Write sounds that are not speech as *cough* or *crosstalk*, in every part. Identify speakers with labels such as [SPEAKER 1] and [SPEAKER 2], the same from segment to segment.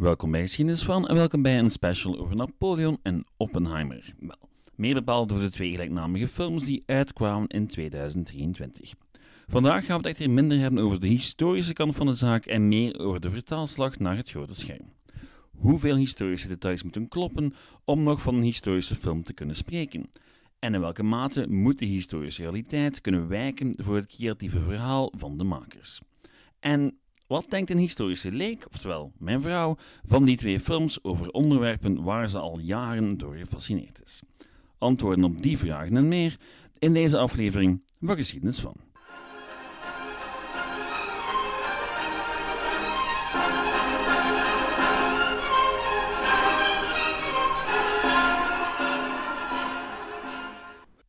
[SPEAKER 1] Welkom bij Geschiedenis van en welkom bij een special over Napoleon en Oppenheimer. Wel, meer bepaald over de twee gelijknamige films die uitkwamen in 2023. Vandaag gaan we het echter minder hebben over de historische kant van de zaak en meer over de vertaalslag naar het grote scherm. Hoeveel historische details moeten kloppen om nog van een historische film te kunnen spreken? En in welke mate moet de historische realiteit kunnen wijken voor het creatieve verhaal van de makers? En wat denkt een historische leek, oftewel mijn vrouw, van die twee films over onderwerpen waar ze al jaren door gefascineerd is? Antwoorden op die vragen en meer in deze aflevering van Geschiedenis van.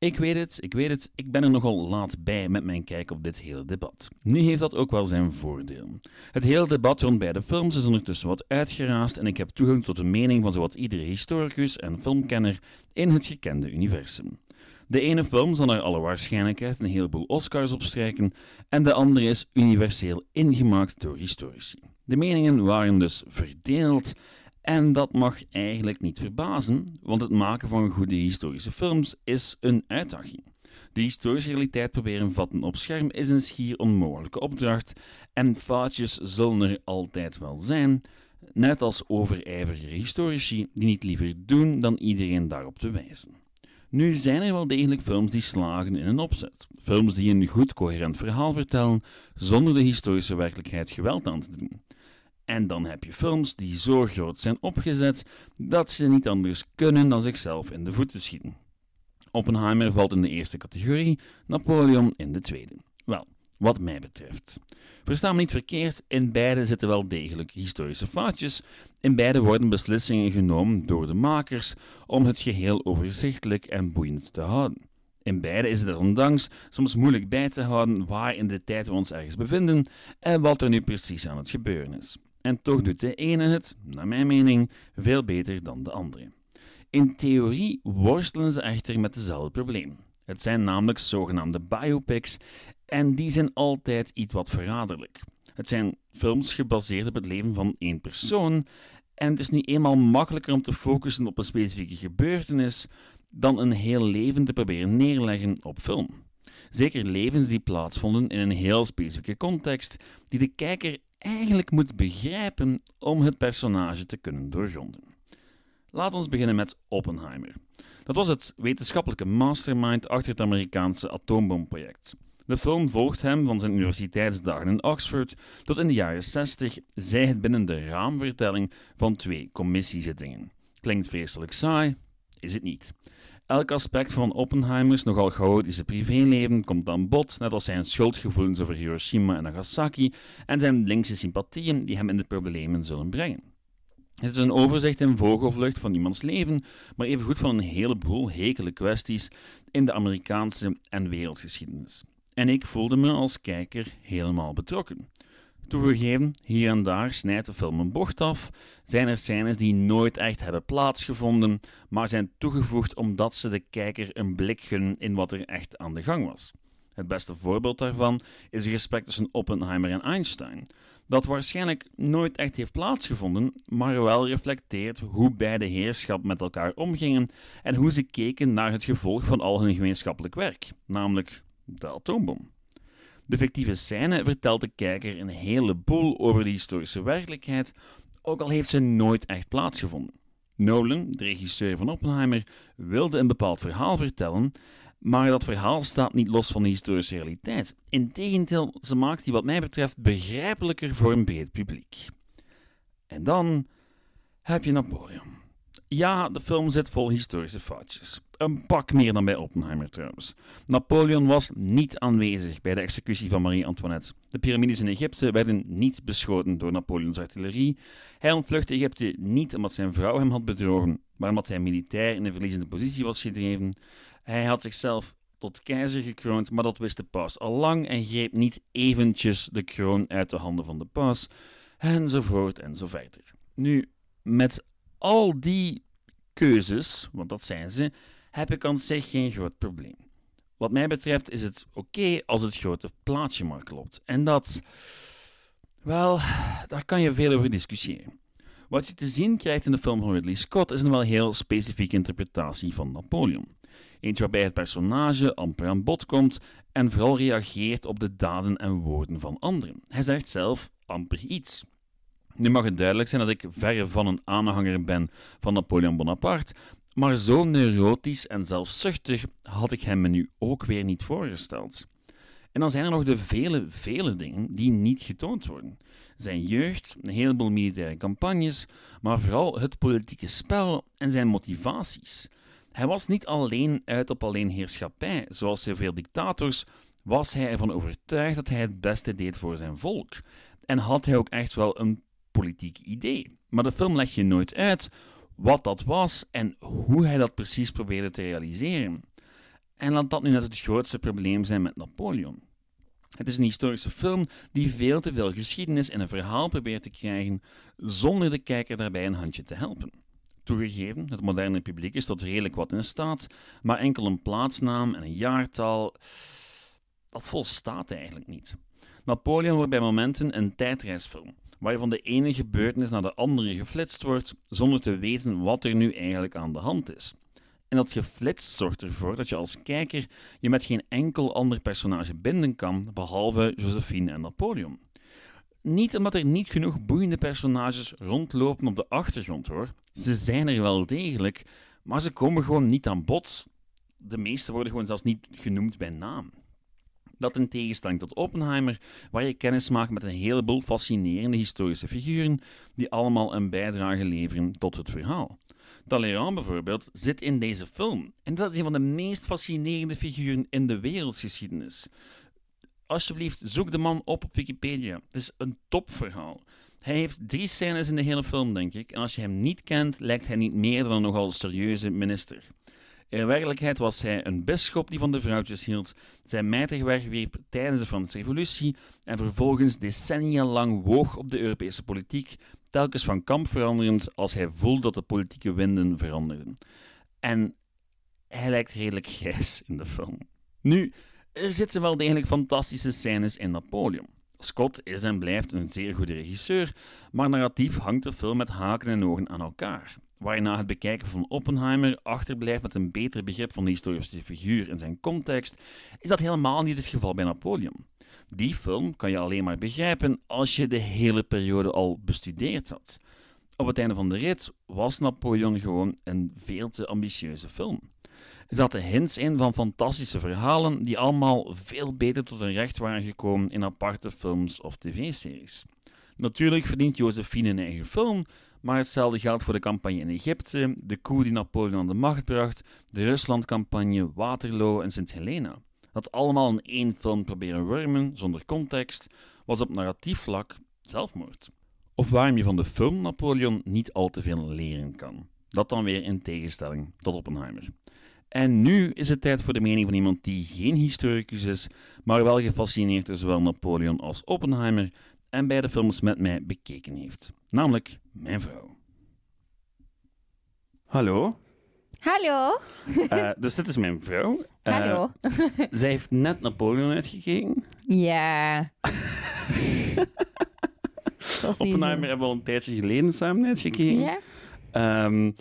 [SPEAKER 1] Ik weet het, ik weet het, ik ben er nogal laat bij met mijn kijk op dit hele debat. Nu heeft dat ook wel zijn voordeel. Het hele debat rond beide films is ondertussen wat uitgeraasd en ik heb toegang tot de mening van zowat iedere historicus en filmkenner in het gekende universum. De ene film zal naar alle waarschijnlijkheid een heleboel Oscars opstrijken en de andere is universeel ingemaakt door historici. De meningen waren dus verdeeld en dat mag eigenlijk niet verbazen, want het maken van goede historische films is een uitdaging. De historische realiteit proberen vatten op scherm is een schier onmogelijke opdracht en foutjes zullen er altijd wel zijn, net als overijverige historici die niet liever doen dan iedereen daarop te wijzen. Nu zijn er wel degelijk films die slagen in een opzet. Films die een goed coherent verhaal vertellen zonder de historische werkelijkheid geweld aan te doen. En dan heb je films die zo groot zijn opgezet dat ze niet anders kunnen dan zichzelf in de voeten schieten. Oppenheimer valt in de eerste categorie, Napoleon in de tweede. Wel, wat mij betreft. Versta me niet verkeerd, in beide zitten wel degelijk historische foutjes. In beide worden beslissingen genomen door de makers om het geheel overzichtelijk en boeiend te houden. In beide is het ondanks soms moeilijk bij te houden waar in de tijd we ons ergens bevinden en wat er nu precies aan het gebeuren is. En toch doet de ene het, naar mijn mening, veel beter dan de andere. In theorie worstelen ze echter met dezelfde probleem. Het zijn namelijk zogenaamde biopics en die zijn altijd iets wat verraderlijk. Het zijn films gebaseerd op het leven van één persoon en het is nu eenmaal makkelijker om te focussen op een specifieke gebeurtenis dan een heel leven te proberen neerleggen op film. Zeker levens die plaatsvonden in een heel specifieke context, die de kijker eigenlijk moet begrijpen om het personage te kunnen doorgronden. Laat ons beginnen met Oppenheimer. Dat was het wetenschappelijke mastermind achter het Amerikaanse atoombomproject. De film volgt hem van zijn universiteitsdagen in Oxford tot in de jaren 60, zij het binnen de raamvertelling van twee commissiezittingen. Klinkt vreselijk saai, is het niet. Elk aspect van Oppenheimers nogal chaotische privéleven komt aan bod, net als zijn schuldgevoelens over Hiroshima en Nagasaki en zijn linkse sympathieën die hem in de problemen zullen brengen. Het is een overzicht in vogelvlucht van iemands leven, maar evengoed van een heleboel hekele kwesties in de Amerikaanse en wereldgeschiedenis. En ik voelde me als kijker helemaal betrokken. Toegegeven, hier en daar snijdt de film een bocht af, zijn er scènes die nooit echt hebben plaatsgevonden, maar zijn toegevoegd omdat ze de kijker een blik gunnen in wat er echt aan de gang was. Het beste voorbeeld daarvan is het gesprek tussen Oppenheimer en Einstein, dat waarschijnlijk nooit echt heeft plaatsgevonden, maar wel reflecteert hoe beide heerschap met elkaar omgingen en hoe ze keken naar het gevolg van al hun gemeenschappelijk werk, namelijk de atoombom. De fictieve scène vertelt de kijker een heleboel over de historische werkelijkheid, ook al heeft ze nooit echt plaatsgevonden. Nolan, de regisseur van Oppenheimer, wilde een bepaald verhaal vertellen, maar dat verhaal staat niet los van de historische realiteit. Integendeel, ze maakt die wat mij betreft begrijpelijker voor een breed publiek. En dan heb je Napoleon. Ja, de film zit vol historische foutjes. Een pak meer dan bij Oppenheimer trouwens. Napoleon was niet aanwezig bij de executie van Marie-Antoinette. De piramides in Egypte werden niet beschoten door Napoleons artillerie. Hij ontvluchtte Egypte niet omdat zijn vrouw hem had bedrogen, maar omdat hij militair in een verliezende positie was gedreven. Hij had zichzelf tot keizer gekroond, maar dat wist de paus al lang en greep niet eventjes de kroon uit de handen van de paus, enzovoort enzovoort. Nu, met al die keuzes, want dat zijn ze, heb ik aan zich geen groot probleem. Wat mij betreft is het oké als het grote plaatje maar klopt. En dat, wel, daar kan je veel over discussiëren. Wat je te zien krijgt in de film van Ridley Scott is een wel heel specifieke interpretatie van Napoleon. Eentje waarbij het personage amper aan bod komt en vooral reageert op de daden en woorden van anderen. Hij zegt zelf amper iets. Nu mag het duidelijk zijn dat ik verre van een aanhanger ben van Napoleon Bonaparte, maar zo neurotisch en zelfzuchtig had ik hem me nu ook weer niet voorgesteld. En dan zijn er nog de vele, vele dingen die niet getoond worden. Zijn jeugd, een heleboel militaire campagnes, maar vooral het politieke spel en zijn motivaties. Hij was niet alleen uit op alleen heerschappij, zoals zoveel dictators, was hij ervan overtuigd dat hij het beste deed voor zijn volk. En had hij ook echt wel een politiek idee. Maar de film legt je nooit uit wat dat was en hoe hij dat precies probeerde te realiseren. En laat dat nu net het grootste probleem zijn met Napoleon. Het is een historische film die veel te veel geschiedenis in een verhaal probeert te krijgen zonder de kijker daarbij een handje te helpen. Toegegeven, het moderne publiek is tot redelijk wat in staat, maar enkel een plaatsnaam en een jaartal, dat volstaat eigenlijk niet. Napoleon wordt bij momenten een tijdreisfilm, waar je van de ene gebeurtenis naar de andere geflitst wordt, zonder te weten wat er nu eigenlijk aan de hand is. En dat geflitst zorgt ervoor dat je als kijker je met geen enkel ander personage binden kan, behalve Josephine en Napoleon. Niet omdat er niet genoeg boeiende personages rondlopen op de achtergrond hoor. Ze zijn er wel degelijk, maar ze komen gewoon niet aan bod. De meeste worden gewoon zelfs niet genoemd bij naam. Dat in tegenstelling tot Oppenheimer, waar je kennis maakt met een heleboel fascinerende historische figuren die allemaal een bijdrage leveren tot het verhaal. Talleyrand bijvoorbeeld zit in deze film. En dat is een van de meest fascinerende figuren in de wereldgeschiedenis. Alsjeblieft, zoek de man op op Wikipedia. Het is een topverhaal. Hij heeft drie scènes in de hele film, denk ik. En als je hem niet kent, lijkt hij niet meer dan een nogal serieuze minister. In werkelijkheid was hij een bisschop die van de vrouwtjes hield, zijn mijtig wegwierp tijdens de Franse Revolutie en vervolgens decennia lang woog op de Europese politiek, telkens van kamp veranderend als hij voelde dat de politieke winden veranderden. En hij lijkt redelijk grijs in de film. Nu, er zitten wel degelijk fantastische scènes in Napoleon. Scott is en blijft een zeer goede regisseur, maar narratief hangt de film met haken en ogen aan elkaar. Waar je na het bekijken van Oppenheimer achterblijft met een beter begrip van de historische figuur en zijn context, is dat helemaal niet het geval bij Napoleon. Die film kan je alleen maar begrijpen als je de hele periode al bestudeerd had. Op het einde van de rit was Napoleon gewoon een veel te ambitieuze film. Er zaten hints in van fantastische verhalen die allemaal veel beter tot hun recht waren gekomen in aparte films of tv-series. Natuurlijk verdient Josephine een eigen film, maar hetzelfde geldt voor de campagne in Egypte, de coup die Napoleon aan de macht bracht, de Ruslandcampagne, Waterloo en Sint Helena. Dat allemaal in één film proberen wurmen, zonder context, was op narratief vlak zelfmoord. Of waarom je van de film Napoleon niet al te veel leren kan. Dat dan weer in tegenstelling tot Oppenheimer. En nu is het tijd voor de mening van iemand die geen historicus is, maar wel gefascineerd door zowel Napoleon als Oppenheimer en beide films met mij bekeken heeft. Namelijk mijn vrouw. Hallo.
[SPEAKER 2] Hallo.
[SPEAKER 1] Uh, dus dit is mijn vrouw.
[SPEAKER 2] Uh, Hallo. *laughs*
[SPEAKER 1] zij heeft net Napoleon uitgekeken.
[SPEAKER 2] Ja. *laughs*
[SPEAKER 1] Oppenheimer hebben we al een tijdje geleden samen uitgekeken.
[SPEAKER 2] Ja.
[SPEAKER 1] Um,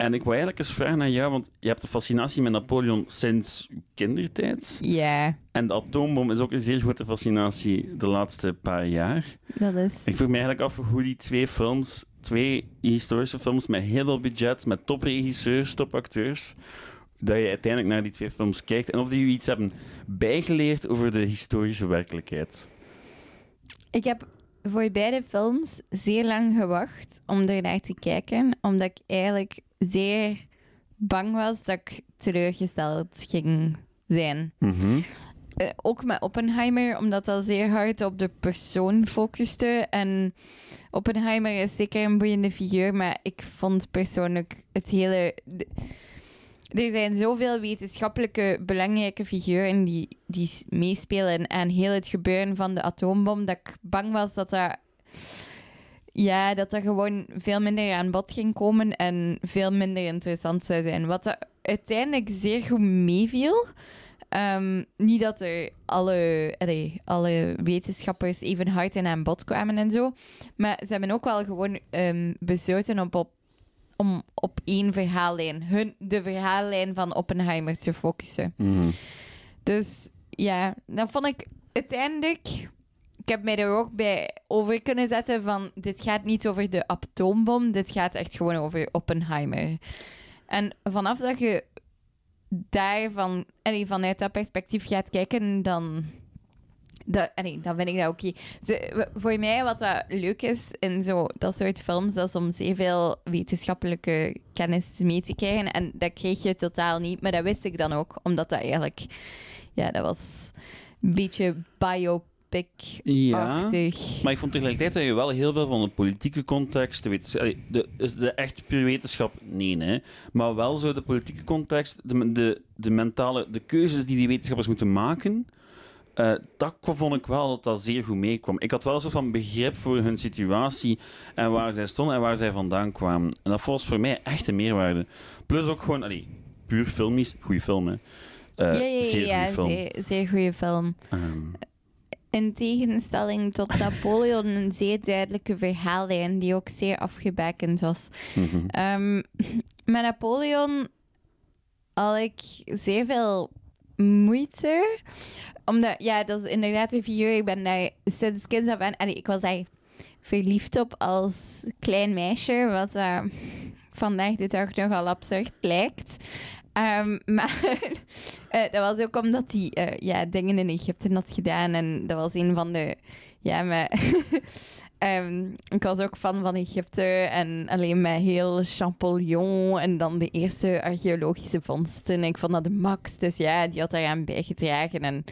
[SPEAKER 1] en ik wil eigenlijk eens vragen naar jou, want je hebt de fascinatie met Napoleon sinds kindertijd.
[SPEAKER 2] Ja.
[SPEAKER 1] En de atoombom is ook een zeer grote fascinatie de laatste paar jaar.
[SPEAKER 2] Dat is.
[SPEAKER 1] Ik vroeg me eigenlijk af hoe die twee films, twee historische films met heel veel budget, met topregisseurs, topacteurs, dat je uiteindelijk naar die twee films kijkt en of die je iets hebben bijgeleerd over de historische werkelijkheid.
[SPEAKER 2] Ik heb voor beide films zeer lang gewacht om er naar te kijken, omdat ik eigenlijk zeer bang was dat ik teleurgesteld ging zijn.
[SPEAKER 1] Mm
[SPEAKER 2] ook met Oppenheimer, omdat dat zeer hard op de persoon focuste. En Oppenheimer is zeker een boeiende figuur, maar ik vond persoonlijk het hele. er zijn zoveel wetenschappelijke belangrijke figuren die, die meespelen aan heel het gebeuren van de atoombom, dat ik bang was dat dat ja, dat er gewoon veel minder aan bod ging komen en veel minder interessant zou zijn. Wat uiteindelijk zeer goed meeviel. Ehm, niet dat er alle, allee, alle wetenschappers even hard in aan bod kwamen en zo. Maar ze hebben ook wel gewoon um, besloten op, op, om op één verhaallijn, hun, de verhaallijn van Oppenheimer te focussen.
[SPEAKER 1] Mhm.
[SPEAKER 2] Dus ja, dan vond ik uiteindelijk. Heb mij er ook bij over kunnen zetten van dit gaat niet over de atoombom, dit gaat echt gewoon over Oppenheimer. En vanaf dat je daarvan, allee, vanuit dat perspectief gaat kijken, dan, dat, dan vind ik dat oké. Voor mij, wat dat leuk is in zo, dat soort films, dat is om zeer veel wetenschappelijke kennis mee te krijgen. En dat kreeg je totaal niet, maar dat wist ik dan ook, omdat dat eigenlijk, ja, dat was een beetje biopic-achtig.
[SPEAKER 1] Ja, maar ik vond tegelijkertijd dat je wel heel veel van de politieke context, de, wetens- allee, de, de echt puur wetenschap, nee, maar wel zo de politieke context, de, de, de mentale, de keuzes die die wetenschappers moeten maken, eh, dat vond ik wel dat dat zeer goed meekwam. Ik had wel een soort van begrip voor hun situatie en waar zij stonden en waar zij vandaan kwamen. En dat was voor mij echt een meerwaarde. Plus ook gewoon, allee, puur filmisch, goede film, hè. Eh,
[SPEAKER 2] ja, ja,
[SPEAKER 1] zeer
[SPEAKER 2] ja,
[SPEAKER 1] goede film.
[SPEAKER 2] zeer, zeer goede film.
[SPEAKER 1] Ehm,
[SPEAKER 2] In tegenstelling tot Napoleon een zeer duidelijke verhaallijn die ook zeer afgebakend was.
[SPEAKER 1] mhm.
[SPEAKER 2] Ehm, met Napoleon had ik zeer veel moeite. Omdat, ja, dat is inderdaad een figuur. Ik ben daar sinds kinds af aan... allee, ik was daar verliefd op als klein meisje. Wat eh, vandaag de dag nogal absurd lijkt. Ehm, *laughs* maar eh, dat was ook omdat hij eh, ja, dingen in Egypte had gedaan. En dat was een van de... Ja, maar... *laughs* Ehm, ik was ook fan van Egypte en alleen met heel Champollion en dan de eerste archeologische vondsten. Ik vond dat de max, dus ja, die had daaraan bijgedragen. En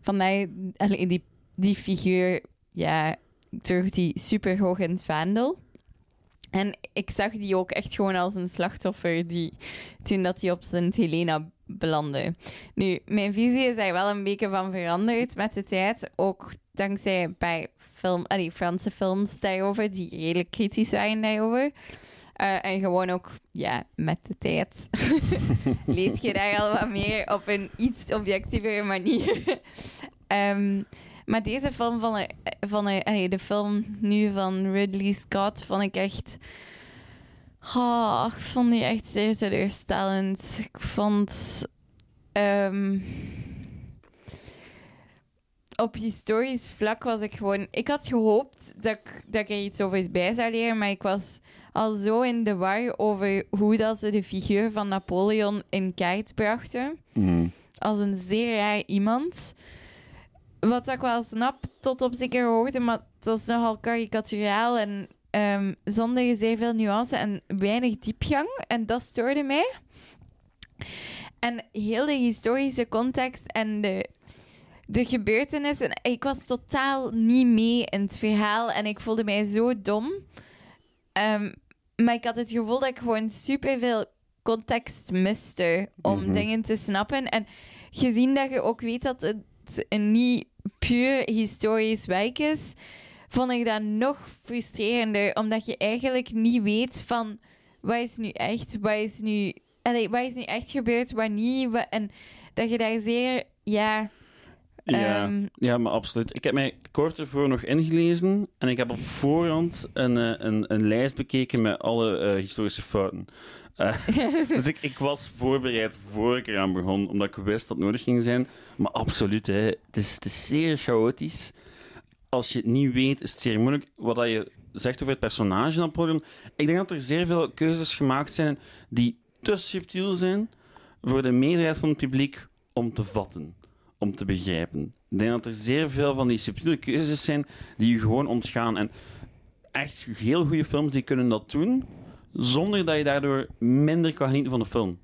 [SPEAKER 2] vandaar, alleen die, die figuur, ja, terug die super hoog in het vaandel. En ik zag die ook echt gewoon als een slachtoffer die, toen dat hij op Sint Helena belandde. Nu, mijn visie is daar wel een beetje van veranderd met de tijd. Ook dankzij paar film, allee, Franse films daarover, die redelijk kritisch waren daarover. Eh, en gewoon ook, ja, met de tijd *laughs* lees je daar al wat meer op een iets objectievere manier. *laughs* Ehm, maar deze film van, de, van allee, de film nu van Ridley Scott vond ik echt... Oh, ik vond die echt zeer teleurstellend. Ik vond... ehm, op historisch vlak was ik gewoon... Ik had gehoopt dat ik, dat ik er iets over bij zou leren, maar ik was al zo in de war over hoe dat ze de figuur van Napoleon in kaart brachten.
[SPEAKER 1] Mhm.
[SPEAKER 2] Als een zeer raar iemand. Wat ik wel snap, tot op zekere hoogte, maar het was nogal karikaturaal en ehm, zonder zeer veel nuance en weinig diepgang. En dat stoorde mij. En heel de historische context en de, de gebeurtenissen. Ik was totaal niet mee in het verhaal en ik voelde mij zo dom. Ehm, maar ik had het gevoel dat ik gewoon superveel context miste om
[SPEAKER 1] Mhm.
[SPEAKER 2] dingen te snappen. En gezien dat je ook weet dat het een niet puur historisch werk is, vond ik dat nog frustrerender. Omdat je eigenlijk niet weet van wat is nu echt, wat is nu, allee, wat is nu echt gebeurd, wat niet. Wat, en dat je daar zeer, ja...
[SPEAKER 1] Ja,
[SPEAKER 2] ehm,
[SPEAKER 1] ja, maar absoluut. Ik heb mij kort ervoor nog ingelezen en ik heb op voorhand een, eh, een, een lijst bekeken met alle eh, historische fouten. Eh, *laughs* dus ik, ik was voorbereid voor ik eraan begon, omdat ik wist dat het nodig ging zijn. Maar absoluut, hè, het, is, het zeer chaotisch. Als je het niet weet, is het zeer moeilijk. Wat je zegt over het personage Napoleon, ik denk dat er zeer veel keuzes gemaakt zijn die te subtiel zijn voor de meerderheid van het publiek om te vatten om te begrijpen. Ik denk dat er zeer veel van die subtiele keuzes zijn die je gewoon ontgaan. En echt heel goede films die kunnen dat doen, zonder dat je daardoor minder kan genieten van de film.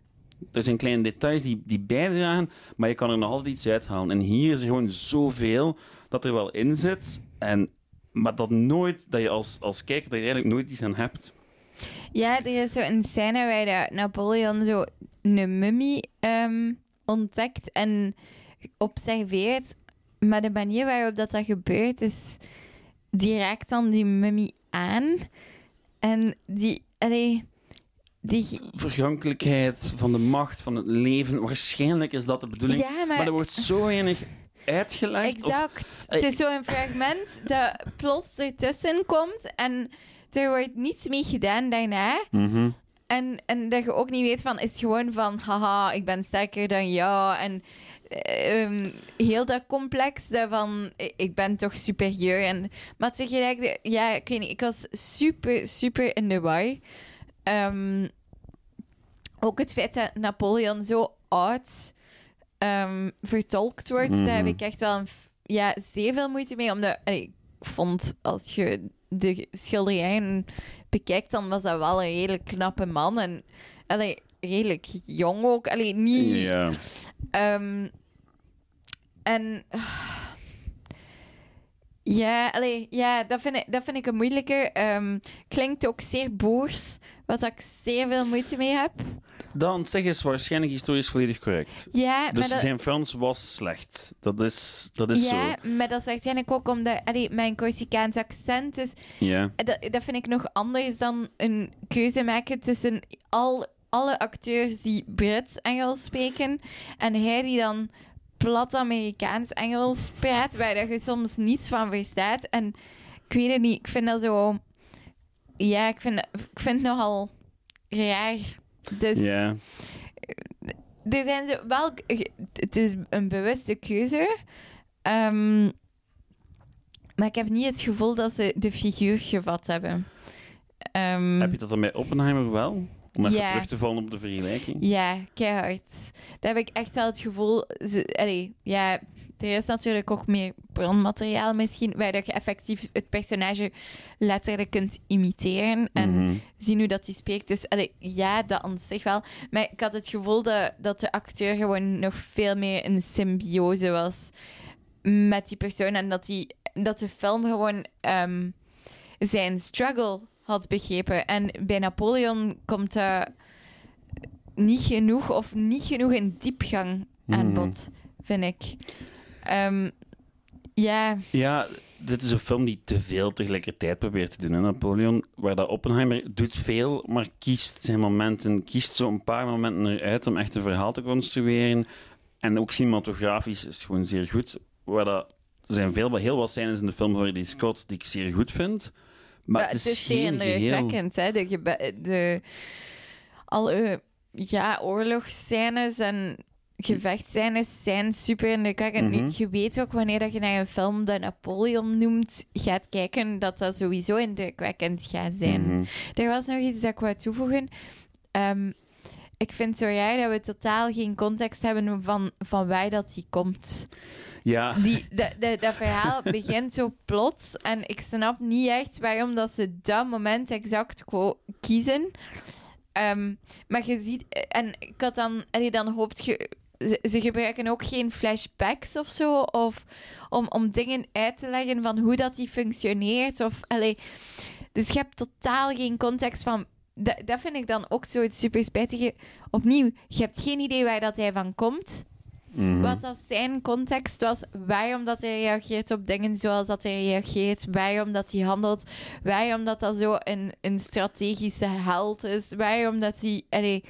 [SPEAKER 1] Er zijn kleine details die, die bijdragen, maar je kan er nog altijd iets uithalen. En hier is er gewoon zoveel dat er wel in zit, en, maar dat, nooit, dat je als, als kijker er eigenlijk nooit iets aan hebt.
[SPEAKER 2] Ja, er is zo een scène waar Napoleon zo een mummie ehm, ontdekt en observeert. Maar de manier waarop dat, dat gebeurt is... Die raakt dan die mummie aan. En die... Allee, Die,
[SPEAKER 1] vergankelijkheid van de macht, van het leven. Waarschijnlijk is dat de bedoeling.
[SPEAKER 2] ja, maar,
[SPEAKER 1] Maar er wordt zo weinig uitgelegd. of-
[SPEAKER 2] exact. Het is zo'n fragment dat plots ertussen komt en er wordt niets mee gedaan daarna.
[SPEAKER 1] Mhm.
[SPEAKER 2] En, en dat je ook niet weet van, is gewoon van, haha, ik ben sterker dan jou. En eh, ehm, heel dat complex daarvan, ik- ben toch superieur. En, maar tegelijk, ja, ik weet niet, ik was super, super in de war. Ehm, ook het feit dat Napoleon zo oud ehm, vertolkt wordt,
[SPEAKER 1] Mhm.
[SPEAKER 2] daar heb ik echt wel een, ja, zeer veel moeite mee. Omdat allee, ik vond, als je de schilderijen bekijkt, dan was dat wel een redelijk knappe man. En allee, redelijk jong ook. Allee, niet...
[SPEAKER 1] Ja.
[SPEAKER 2] Ehm, en... Ja, allee, ja dat, vind ik, dat vind ik een moeilijke. Ehm, klinkt ook zeer boers, wat ik zeer veel moeite mee heb.
[SPEAKER 1] Dan zeg is waarschijnlijk historisch volledig correct.
[SPEAKER 2] Ja,
[SPEAKER 1] Dus
[SPEAKER 2] dat,
[SPEAKER 1] zijn Frans was slecht. Dat is, dat is
[SPEAKER 2] ja,
[SPEAKER 1] zo.
[SPEAKER 2] maar dat is waarschijnlijk ook omdat allee, mijn Corsicaans accent is
[SPEAKER 1] Ja.
[SPEAKER 2] dat, dat vind ik nog anders dan een keuze maken tussen al, alle acteurs die Brits-Engels spreken en hij die dan plat Amerikaans-Engels praat, waar dat je soms niets van verstaat. En ik weet het niet, ik vind dat zo... Ja, ik vind, ik vind het nogal raar. Dus
[SPEAKER 1] Ja.
[SPEAKER 2] er zijn wel... Het is een bewuste keuze. Ehm, maar ik heb niet het gevoel dat ze de figuur gevat hebben. Ehm,
[SPEAKER 1] Heb je dat dan bij Oppenheimer wel? Om even
[SPEAKER 2] Ja.
[SPEAKER 1] terug te vallen op de vergelijking.
[SPEAKER 2] Ja, keihard. Daar heb ik echt wel het gevoel... Ze, allee, ja, er is natuurlijk ook meer bronmateriaal misschien, waar dat je effectief het personage letterlijk kunt imiteren. En
[SPEAKER 1] Mhm.
[SPEAKER 2] zien hoe dat hij spreekt. Dus allee, ja, dat aan zich wel. Maar ik had het gevoel dat, dat de acteur gewoon nog veel meer een symbiose was met die persoon. En dat, die, dat de film gewoon ehm, zijn struggle had begrepen. En bij Napoleon komt dat niet genoeg of niet genoeg in diepgang aan
[SPEAKER 1] Mhm.
[SPEAKER 2] bod, vind ik. Ehm, ja,
[SPEAKER 1] Ja, dit is een film die te veel tegelijkertijd probeert te doen, hè, Napoleon. Waar dat Oppenheimer doet veel, maar kiest zijn momenten, kiest zo een paar momenten eruit om echt een verhaal te construeren. En ook cinematografisch is het gewoon zeer goed. Waar dat, er zijn veel, heel wat scènes in de film van Ridley Scott die ik zeer goed vind. Maar
[SPEAKER 2] Ja,
[SPEAKER 1] het is,
[SPEAKER 2] zeer
[SPEAKER 1] geen
[SPEAKER 2] indrukwekkend, hè? De, de, alle ja, oorlogsscènes en gevechtscènes zijn super indrukwekkend. Nu,
[SPEAKER 1] Mhm.
[SPEAKER 2] Je weet ook wanneer dat je naar een film dat Napoleon noemt gaat kijken, dat dat sowieso indrukwekkend gaat zijn.
[SPEAKER 1] Mhm.
[SPEAKER 2] Er was nog iets dat ik wou toevoegen. Ehm, ik vind zo raar dat we totaal geen context hebben van, van waar dat die komt.
[SPEAKER 1] Ja,
[SPEAKER 2] Die, dat, dat, dat verhaal *laughs* begint zo plots en ik snap niet echt waarom dat ze dat moment exact ko- kiezen. Ehm, maar je ziet, en ik had dan, allee, dan hoopt je, ze, ze gebruiken ook geen flashbacks of zo, of om, om dingen uit te leggen van hoe dat die functioneert. Of, allee, dus je hebt totaal geen context van. Dat, dat vind ik dan ook zo het super spijtige. Opnieuw, je hebt geen idee waar dat hij van komt
[SPEAKER 1] mhm.
[SPEAKER 2] wat dat zijn context was, waarom dat hij reageert op dingen zoals dat hij reageert, waarom dat hij handelt, waarom dat dat zo een, een strategische held is, waarom dat hij... allee,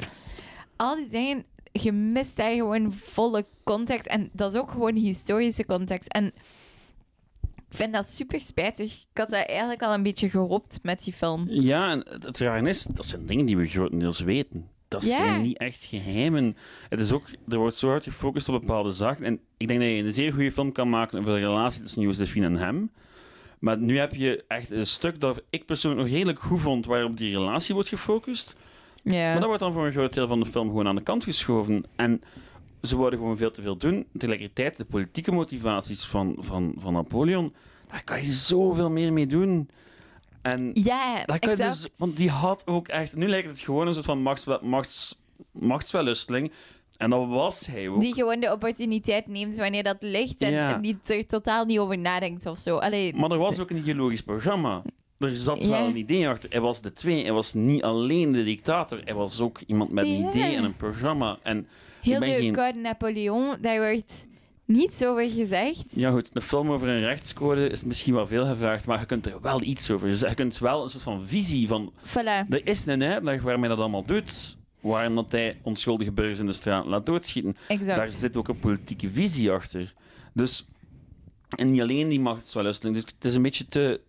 [SPEAKER 2] al die dingen, je mist daar gewoon volle context. En dat is ook gewoon historische context. En ik vind dat super spijtig. Ik had dat eigenlijk al een beetje gehoopt met die film.
[SPEAKER 1] Ja, en het rare is, dat zijn dingen die we grotendeels weten. Dat
[SPEAKER 2] Ja.
[SPEAKER 1] zijn niet echt geheimen. Het is ook, er wordt zo hard gefocust op bepaalde zaken. En ik denk dat je een zeer goede film kan maken over de relatie tussen Josephine en hem. Maar nu heb je echt een stuk dat ik persoonlijk nog redelijk goed vond, waarop die relatie wordt gefocust.
[SPEAKER 2] Ja.
[SPEAKER 1] Maar dat wordt dan voor een groot deel van de film gewoon aan de kant geschoven. En ze worden gewoon veel te veel doen. Tegelijkertijd, de politieke motivaties van, van, van Napoleon, daar kan je zoveel meer mee doen. En
[SPEAKER 2] ja,
[SPEAKER 1] dat kan dus, want die had ook echt... Nu lijkt het gewoon een soort van machts, machts, machtswellusteling. En dat was hij ook.
[SPEAKER 2] Die gewoon de opportuniteit neemt wanneer dat ligt en,
[SPEAKER 1] Ja.
[SPEAKER 2] en die er totaal niet over nadenkt of zo. Allee,
[SPEAKER 1] Maar er was ook een ideologisch programma. Er zat
[SPEAKER 2] Ja.
[SPEAKER 1] wel een idee achter. Hij was de twee. Hij was niet alleen de dictator. Hij was ook iemand met een idee en een programma. En
[SPEAKER 2] heel de
[SPEAKER 1] geen...
[SPEAKER 2] Code Napoleon, daar wordt niets over gezegd.
[SPEAKER 1] Ja, goed. Een film over een rechtscode is misschien wel veel gevraagd, maar je kunt er wel iets over zeggen. Je kunt wel een soort van visie van...
[SPEAKER 2] Voilà.
[SPEAKER 1] Er is een uitleg waarmee dat allemaal doet, waarin dat hij onschuldige burgers in de straat laat doodschieten.
[SPEAKER 2] Exact.
[SPEAKER 1] Daar zit ook een politieke visie achter. Dus... En niet alleen die machtswellusteling. Dus het is een beetje te...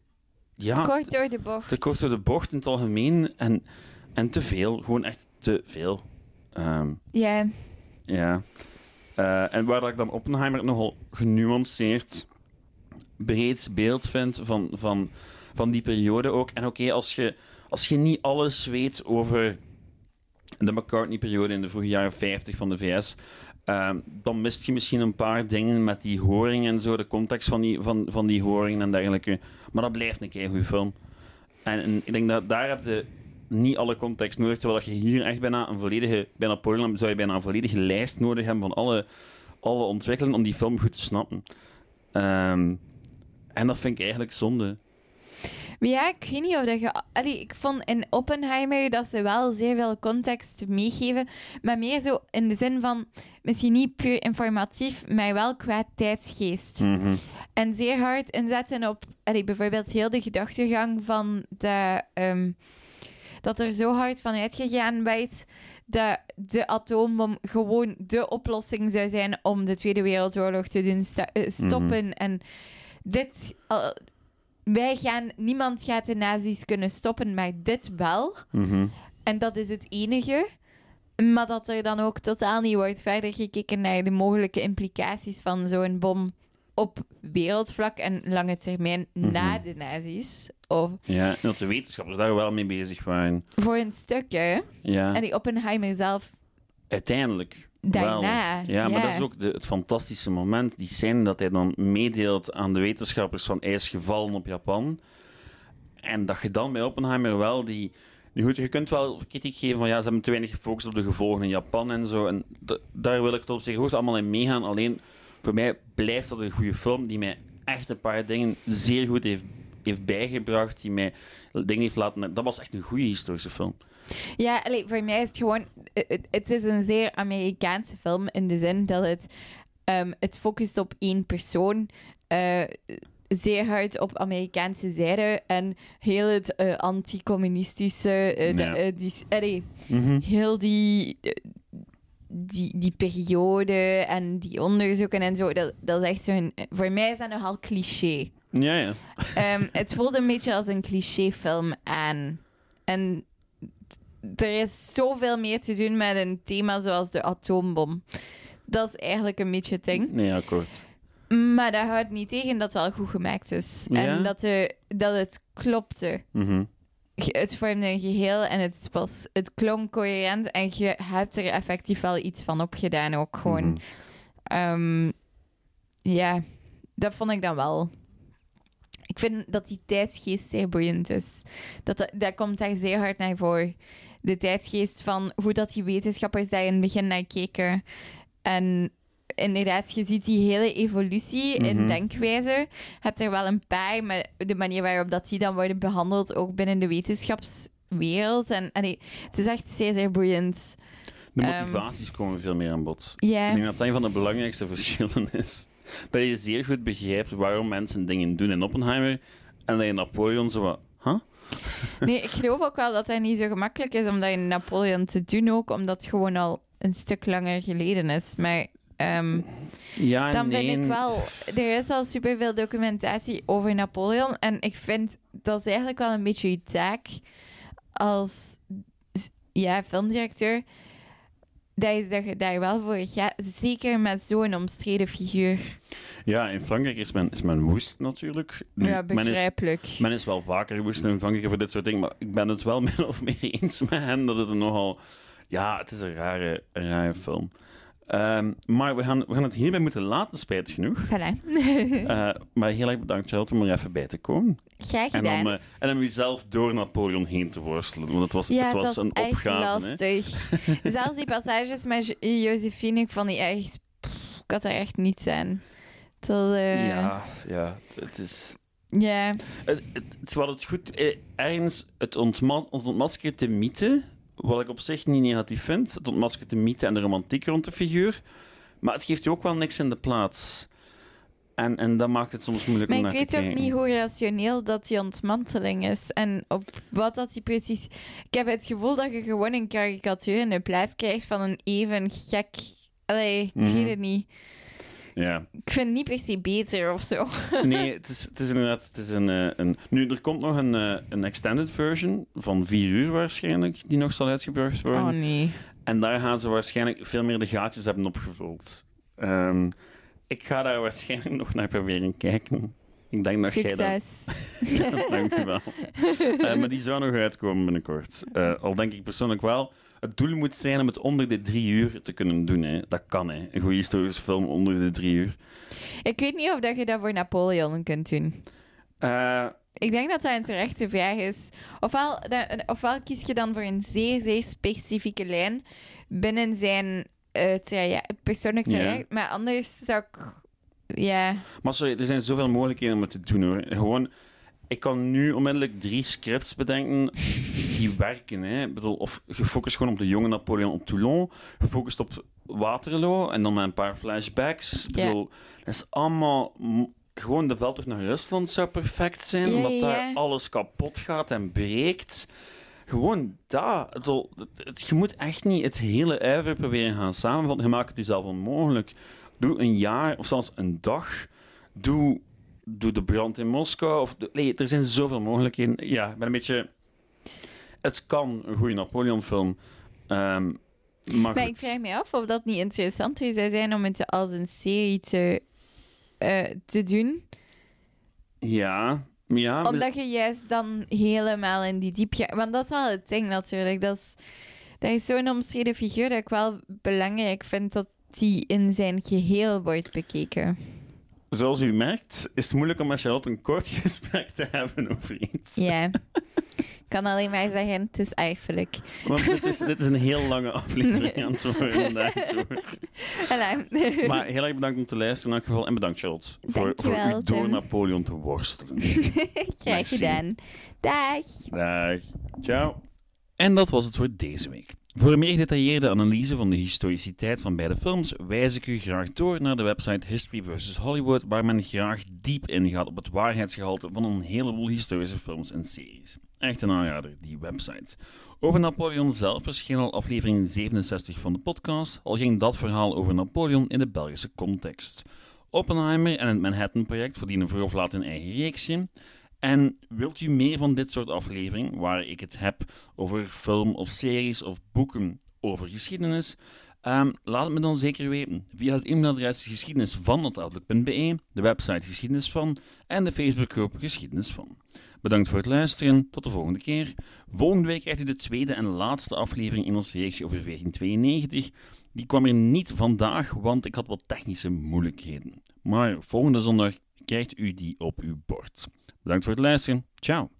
[SPEAKER 1] Ja,
[SPEAKER 2] Kort door de bocht.
[SPEAKER 1] te kort door de bocht in het algemeen. En, en te veel. Gewoon echt te veel. Ehm,
[SPEAKER 2] Ja.
[SPEAKER 1] ja. Eh, en waar dat ik dan Oppenheimer nogal genuanceerd, breed beeld vind van, van, van die periode ook. En oké, als, je, als je niet alles weet over de McCartney-periode in de vroege jaren 50 van de VS, ehm, dan mist je misschien een paar dingen met die horing en zo, de context van die, van, van die horing en dergelijke. Maar dat blijft een keer goede film. En, ik denk dat daar heb je niet alle context nodig, terwijl je hier echt bijna een volledige, bij Napoleon zou je bijna een volledige lijst nodig hebben van alle, alle ontwikkelingen om die film goed te snappen. Ehm, en dat vind ik eigenlijk zonde.
[SPEAKER 2] Maar ja, ik weet niet of dat je... Allee, ik vond in Oppenheimer dat ze wel zeer veel context meegeven. Maar meer zo in de zin van... Misschien niet puur informatief, maar wel qua tijdsgeest.
[SPEAKER 1] Mhm.
[SPEAKER 2] En zeer hard inzetten op... Allee, bijvoorbeeld heel de gedachtegang van de... ehm, dat er zo hard van uitgegaan werd dat de atoombom gewoon de oplossing zou zijn om de Tweede Wereldoorlog te doen eh, stoppen. En dit... al- wij gaan... Niemand gaat de nazi's kunnen stoppen, maar dit wel.
[SPEAKER 1] Mhm.
[SPEAKER 2] En dat is het enige. Maar dat er dan ook totaal niet wordt verder gekeken naar de mogelijke implicaties van zo'n bom op wereldvlak en lange termijn na
[SPEAKER 1] Mhm.
[SPEAKER 2] de nazi's. Of
[SPEAKER 1] Ja, dat de wetenschappers daar wel mee bezig waren.
[SPEAKER 2] voor een stukje.
[SPEAKER 1] Ja,
[SPEAKER 2] En die Oppenheimer zelf
[SPEAKER 1] uiteindelijk.
[SPEAKER 2] Daarna.
[SPEAKER 1] Wel. Ja, maar dat is ook de, het fantastische moment. Die scène dat hij dan meedeelt aan de wetenschappers van hij is gevallen op Japan. En dat je dan bij Oppenheimer wel die... Nu goed, je kunt wel kritiek geven van ja, ze hebben te weinig gefocust op de gevolgen in Japan en zo. En daar wil ik het op zich ook allemaal in meegaan. Alleen, voor mij blijft dat een goede film die mij echt een paar dingen zeer goed heeft, heeft bijgebracht. Die mij dingen heeft laten... Dat was echt een goede historische film.
[SPEAKER 2] Ja, allee, voor mij is het gewoon... Het, het is een zeer Amerikaanse film in de zin dat het... ehm, het focust op één persoon. eh, zeer hard op Amerikaanse zijde. En heel het eh, anticommunistische... eh, die, allee, heel die... Die, die periode en die onderzoeken en zo, dat, dat is echt zo'n... Voor mij is dat nogal cliché.
[SPEAKER 1] Ja, ja.
[SPEAKER 2] Ehm, het voelt een beetje als een clichéfilm aan. En er is zoveel meer te doen met een thema zoals de atoombom. Dat is eigenlijk een beetje het ding.
[SPEAKER 1] Nee, akkoord.
[SPEAKER 2] Maar dat houdt niet tegen dat het wel goed gemaakt is.
[SPEAKER 1] Ja?
[SPEAKER 2] En dat, de, dat het klopte.
[SPEAKER 1] Mhm.
[SPEAKER 2] Het vormde een geheel en het, was, het klonk coherent. En je hebt er effectief wel iets van opgedaan ook gewoon.
[SPEAKER 1] Mhm.
[SPEAKER 2] Ehm, ja, dat vond ik dan wel. Ik vind dat die tijdsgeest zeer boeiend is. Dat, dat, dat komt daar zeer hard naar voren. De tijdsgeest van hoe dat die wetenschappers daar in het begin naar keken. En inderdaad, je ziet die hele evolutie in
[SPEAKER 1] Mhm.
[SPEAKER 2] denkwijze. Je hebt er wel een paar, maar de manier waarop dat die dan worden behandeld, ook binnen de wetenschapswereld. En, het is echt zeer, zeer boeiend.
[SPEAKER 1] De
[SPEAKER 2] Ehm,
[SPEAKER 1] motivaties komen veel meer aan bod. Ik denk dat dat een van de belangrijkste verschillen is. Dat je zeer goed begrijpt waarom mensen dingen doen in Oppenheimer. En dat je Napoleon zo wat... Huh?
[SPEAKER 2] Nee, ik geloof ook wel dat dat niet zo gemakkelijk is om dat in Napoleon te doen ook, omdat het gewoon al een stuk langer geleden is. Maar ehm,
[SPEAKER 1] Ja,
[SPEAKER 2] dan
[SPEAKER 1] nee.
[SPEAKER 2] vind ik wel... Er is al superveel documentatie over Napoleon en ik vind dat is eigenlijk wel een beetje je taak als ja, filmdirecteur, dat, is dat je daar wel voor gaat. Zeker met zo'n omstreden figuur.
[SPEAKER 1] Ja, in Frankrijk is men, is men woest natuurlijk.
[SPEAKER 2] Ja,
[SPEAKER 1] men, is,
[SPEAKER 2] begrijpelijk.
[SPEAKER 1] men is wel vaker woest in Frankrijk voor dit soort dingen, maar ik ben het wel *laughs* min of meer eens met hen dat het nogal... Ja, het is een rare, een rare film. Ehm, maar we gaan, we gaan het hierbij moeten laten, spijtig genoeg.
[SPEAKER 2] Voilà.
[SPEAKER 1] Eh, maar heel erg bedankt, Charlotte, om er even bij te komen.
[SPEAKER 2] Graag
[SPEAKER 1] En
[SPEAKER 2] gedaan.
[SPEAKER 1] om, eh, en om jezelf door Napoleon heen te worstelen. Want het was,
[SPEAKER 2] Ja,
[SPEAKER 1] het was,
[SPEAKER 2] was
[SPEAKER 1] een
[SPEAKER 2] echt
[SPEAKER 1] opgave. Hè?
[SPEAKER 2] lastig. *laughs* Zelfs die passages met Jo- Josephine, ik vond die echt... pff, ik had er echt niets aan. Tot, eh,
[SPEAKER 1] Ja, ja, het is...
[SPEAKER 2] ja.
[SPEAKER 1] Het, het, het, het goed... Ergens, het, ontma het ontmaskert de mythe, wat ik op zich niet negatief vind. Het ontmaskert de mythe en de romantiek rond de figuur. Maar het geeft je ook wel niks in de plaats. En, en dat maakt het soms moeilijk
[SPEAKER 2] Maar
[SPEAKER 1] om
[SPEAKER 2] ik
[SPEAKER 1] naar te
[SPEAKER 2] weet ook
[SPEAKER 1] kijken.
[SPEAKER 2] niet hoe rationeel dat die ontmanteling is. En op wat dat die precies... Ik heb het gevoel dat je gewoon een karikatuur in de plaats krijgt van een even gek... Allee, ik
[SPEAKER 1] Mhm.
[SPEAKER 2] weet het niet.
[SPEAKER 1] Ja.
[SPEAKER 2] Ik vind het niet per se beter of zo. *laughs*
[SPEAKER 1] Nee, het is, het is inderdaad... Het is een, eh, een... Nu, er komt nog een, eh, een extended version van vier uur waarschijnlijk, die nog zal uitgebracht worden.
[SPEAKER 2] Oh nee.
[SPEAKER 1] En daar gaan ze waarschijnlijk veel meer de gaatjes hebben opgevuld. Ehm, ik ga daar waarschijnlijk *laughs* nog naar proberen kijken. Ik denk dat jij dat...
[SPEAKER 2] Succes. *laughs*
[SPEAKER 1] Dank wel. Eh, maar die zou nog uitkomen binnenkort. Al denk ik persoonlijk wel, het doel moet zijn om het onder de drie uur te kunnen doen. Hè. Dat kan, hè. een goede historische film onder de drie uur.
[SPEAKER 2] Ik weet niet of dat je dat voor Napoleon kunt doen.
[SPEAKER 1] Eh,
[SPEAKER 2] Ik denk dat dat een terechte vraag is. Ofwel, de- ofwel kies je dan voor een zeer, zeer specifieke lijn binnen zijn traje- persoonlijk traject. Maar anders zou ik... Ja...
[SPEAKER 1] maar sorry, er zijn zoveel mogelijkheden om het te doen hoor. Gewoon, ik kan nu onmiddellijk drie scripts bedenken die werken. Hè. Ik bedoel, of gefocust gewoon op de jonge Napoleon op Toulon, gefocust op Waterloo en dan met een paar flashbacks. Ik bedoel, dat is allemaal. Gewoon de veldtocht naar Rusland zou perfect zijn, omdat daar alles kapot gaat en breekt. Gewoon dat. Bedoel, het- het- je moet echt niet het hele uiver proberen gaan samenvatten. Je maakt het jezelf onmogelijk. Doe een jaar of zelfs een dag. Doe, doe de brand in Moskou. Of de- nee, er zijn zoveel mogelijkheden. Ja, ik ben een beetje... Het kan een goede Napoleon-film. Ehm, maar
[SPEAKER 2] ik vraag me af of dat niet interessanter zou zijn om het als een serie te, eh, te doen.
[SPEAKER 1] Ja, ja. maar-
[SPEAKER 2] Omdat je juist dan helemaal in die diep gaat. Want dat is wel het ding natuurlijk. Dat is, dat is zo'n omstreden figuur dat ik wel belangrijk vind dat die in zijn geheel wordt bekeken.
[SPEAKER 1] Zoals u merkt, is het moeilijk om met Charlotte een kort *laughs* gesprek te hebben over iets.
[SPEAKER 2] Ja. Ik kan alleen maar zeggen, het is eigenlijk.
[SPEAKER 1] Want dit is, dit is een heel lange aflevering aan het worden. *laughs*
[SPEAKER 2] Voilà.
[SPEAKER 1] Maar heel erg bedankt om te luisteren in elk geval. En bedankt, Charlotte, voor, voor u door
[SPEAKER 2] Tim.
[SPEAKER 1] Napoleon te worstelen. *laughs*
[SPEAKER 2] Graag gedaan. Dag.
[SPEAKER 1] Dag. Ciao. En dat was het voor deze week. Voor een meer gedetailleerde analyse van de historiciteit van beide films wijs ik u graag door naar de website History vs. Hollywood, waar men graag diep ingaat op het waarheidsgehalte van een heleboel historische films en series. Echt een aanrader, die website. Over Napoleon zelf verscheen al aflevering 67 van de podcast, al ging dat verhaal over Napoleon in de Belgische context. Oppenheimer en het Manhattan-project verdienen vroeg of laat een eigen reeksje. En wilt u meer van dit soort afleveringen, waar ik het heb over film of series of boeken over geschiedenis? Ehm, laat het me dan zeker weten via het e-mailadres geschiedenisvan.outlook.be, de website Geschiedenis van en de Facebookgroep Geschiedenis van. Bedankt voor het luisteren, tot de volgende keer. Volgende week krijgt u de tweede en laatste aflevering in ons reeksje over 1492. Die kwam er niet vandaag, want ik had wat technische moeilijkheden. Maar volgende zondag krijgt u die op uw bord. Bedankt voor het luisteren. Ciao.